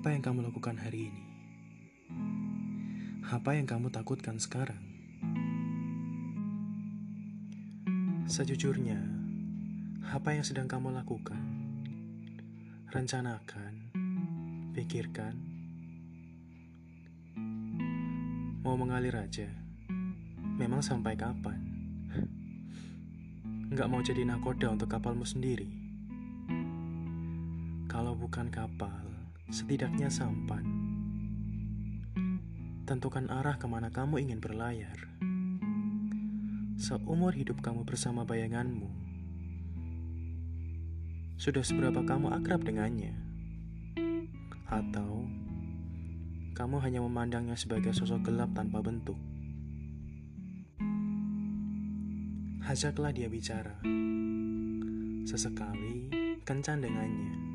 Apa yang kamu lakukan hari ini? Apa yang kamu takutkan sekarang? Sejujurnya, apa yang sedang kamu lakukan? Rencanakan, pikirkan, mau mengalir aja. Memang sampai kapan? Nggak mau jadi nakoda untuk kapalmu sendiri. Kalau bukan kapal, setidaknya sampan. Tentukan arah ke mana kamu ingin berlayar. Seumur hidup kamu bersama bayanganmu, sudah seberapa kamu akrab dengannya? Atau kamu hanya memandangnya sebagai sosok gelap tanpa bentuk? Ajaklah dia bicara. Sesekali kencan dengannya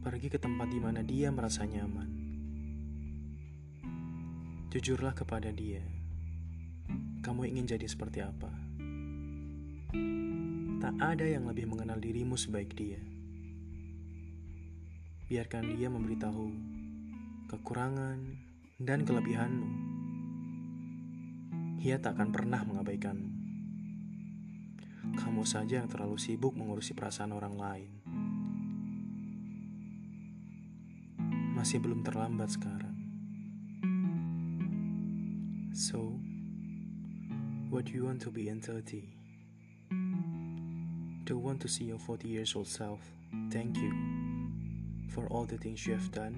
pergi ke tempat di mana dia merasa nyaman. Jujurlah kepada dia, kamu ingin jadi seperti apa. Tak ada yang lebih mengenal dirimu sebaik dia. Biarkan dia memberitahu kekurangan dan kelebihanmu. Ia tak akan pernah mengabaikanmu. Kamu saja yang terlalu sibuk mengurusi perasaan orang lain. Masih belum terlambat sekarang. So, what do you want to be in 30? Do you want to see your 40 years old self thank you for all the things you have done